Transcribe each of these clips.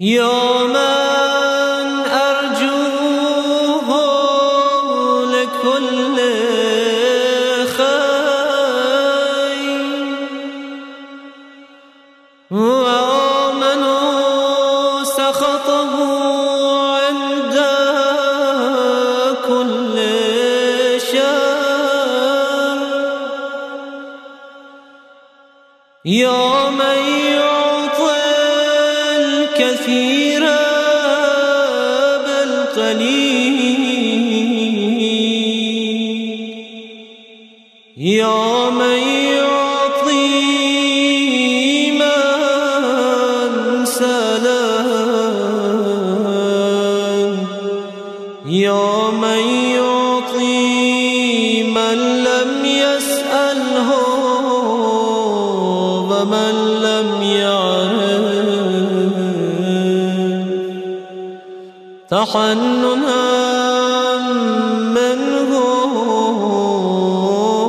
يوما أرجوه لكل خير. ومن سخطه عند كل شر. يوما الكثير بالقليل يا من يعطي من سلام يا من يعطي من لم يسأله ومن تحننا منه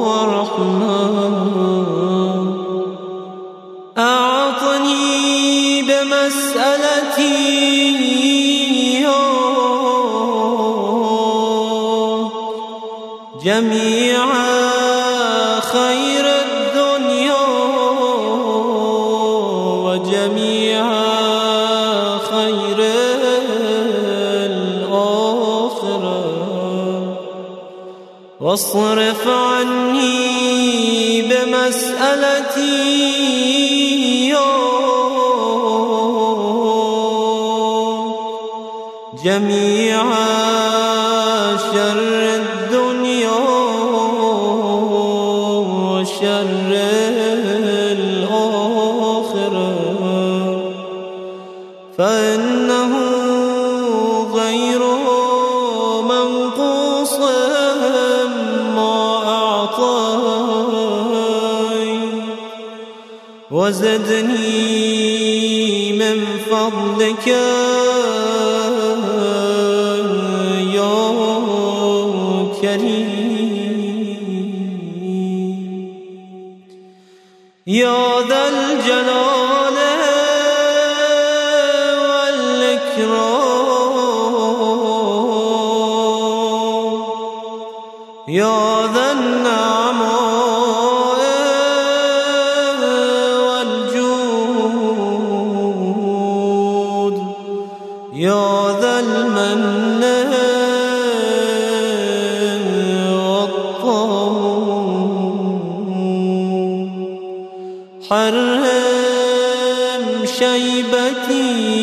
ورحمة أعطني بمسألتي جميع خير الدنيا وجميع خير واصرف عني بمسألتي. جميع شر الدنيا وشر الآخرة. فإنه غير وزدني من فضلك يا كريم. يا ذا الجلال والإكرام. يا ذا النعماء يا ذا المن والطول حرم شيبتي